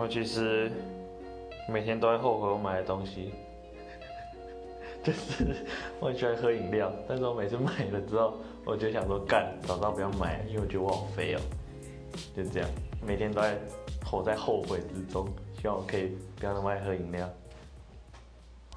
我其实每天都在后悔我买的东西，就是我很喜欢喝饮料，但是我每次买了之后，我就想说干，早知道不要买，因为我觉得我好肥哦，就这样，每天都在活在后悔之中，希望我可以不要那么爱喝饮料。